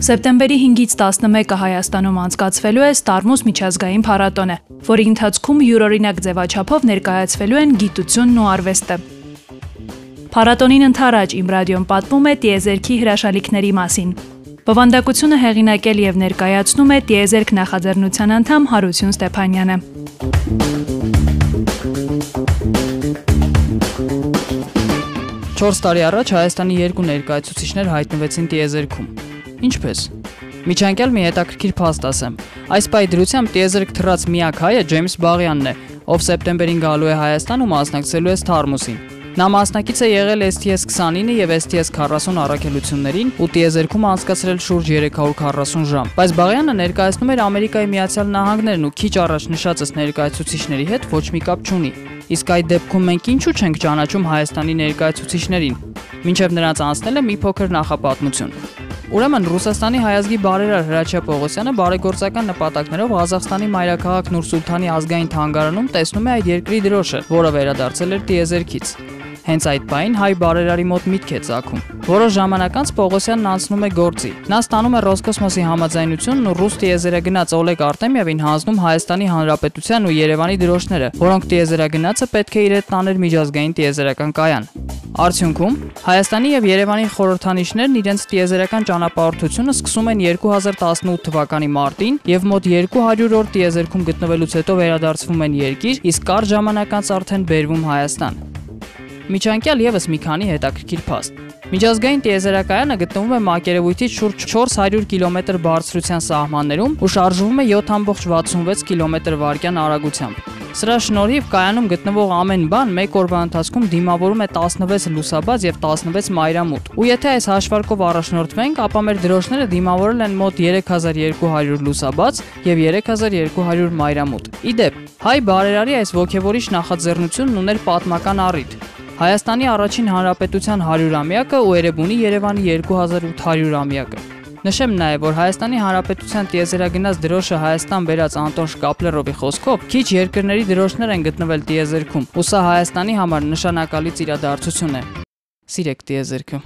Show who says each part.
Speaker 1: Սեպտեմբերի 5-ից 11-ը Հայաստանում անցկացվելու է Ստարմուս միջազգային փառատոնը, որի ընթացքում յուրօրինակ ձևաչափով ներկայացվելու են գիտությունն ու արվեստը։ Փառատոնին ընթരാճ Իմ ռադիոն պատմում է տիեզերքի հրաշալիքների մասին։ Բովանդակությունը հեղինակել եւ ներկայացնում է տիեզերք նախաձեռնության անդամ Հարություն Ստեփանյանը։
Speaker 2: Չորս տարի առաջ Հայաստանի երկու ներկայացուցիչներ հայտնվեցին տիեզերքում։ Ինչպես։ Միջանկյալ մի հետաքրքիր փաստ ասեմ։ Այս պայ դրությամբ տիեզերք թռած միակ հայը Ջեյմս Բաղյանն է, ով սեպտեմբերին գալու է Հայաստան ու մասնակցելու է Սթարմուսին։ Նա մասնակից է եղել STS-29 եւ STS-40 առաքելություններին ու տիեզերքում անցկացրել շուրջ 340 ժամ։ Բայց Բաղյանը ներկայացնում էր Ամերիկայի Միացյալ Նահանգներն ու քիչ առաջ նշածս ներկայացուցիչների հետ ոչ մի կապ չունի։ Իսկ այդ դեպքում մենք ինչու չենք ճանաչում Հայաստանի ներկայացուցիչներին։ Մինչև նրանց անցնել է մի փոքր նախապատմություն։ Ուրեմն Ռուսաստանի հայազգի բարերար Հրաչյա Պողոսյանը բարեգործական նպատակներով Ղազախստանի մայրաքաղաք Նուրսուլթանի ազգային թանգարանում տեսնում է այդ երկրի դրոշը, որը վերադարձել էր տիեզերքից։ Հենց այդ պայն հայ բարերարի մոտ միտք է ցակում։ Որոշ ժամանակ անց Պողոսյանն անցնում է գործի։ Նա ստանում է Ռոսկոսմոսի համաձայնությունն ու ռուս տիեզերագնաց Օլեգ Արտեմիևին հանձնում Հայաստանի Հանրապետության ու Երևանի դրոշները, որոնք տիեզերագնացը պետք է իր հետ տաներ միջազգային տիեզերական կայան։ Արդյունքում Հայաստանի եւ Երևանի խորհրդանիշներն իրենց տիեզերական ճանապարհորդությունը սկսում են 2018 թվականի մարտին եւ մոտ 200 օր տիեզերքում գտնվելուց հետո վերադարձվում են երկիր, իսկ կարճ ժամանակ անց արդեն բերվում Հայաստան։ Միջանկյալ եւս մի քանի հետաքրքիր փաստ։ Միջազգային տիեզերակայանը գտնվում է մակերևույթից շուրջ 400 կիլոմետր բարձրության սահմաններում ու շարժվում է 7.66 կիլոմետր վարկյան արագությամբ։ Սրա շնորհիվ կայանում գտնվող ամեն բան մեկ օրվա ընթացքում դիմավորում է 16 լուսաբաց եւ 16 մայրամուտ։ Ու եթե այս հաշվարկով առաջնորդվենք, ապա մեր դրոշները դիմավորել են մոտ 3200 լուսաբաց եւ 3200 մայրամուտ։ Իդեպ, հայ բարերարի այս ողջևորիչ նախաձեռնությունն ուներ պատմական առիթ։ Հայաստանի առաջին հանրապետության 100-ամյակը ու Էրեբունի Երևանի 2800-ամյակը։ Նշեմ նաև, որ Հայաստանի Հանրապետության տիեզերագնաց դրոշը Հայաստան բերած Անտոն Շկապլերովի խոսքով քիչ երկրների դրոշներ են գտնվել տիեզերքում, ու սա Հայաստանի համար նշանակալից իրադարձություն է։ Սիրեք տիեզերքը։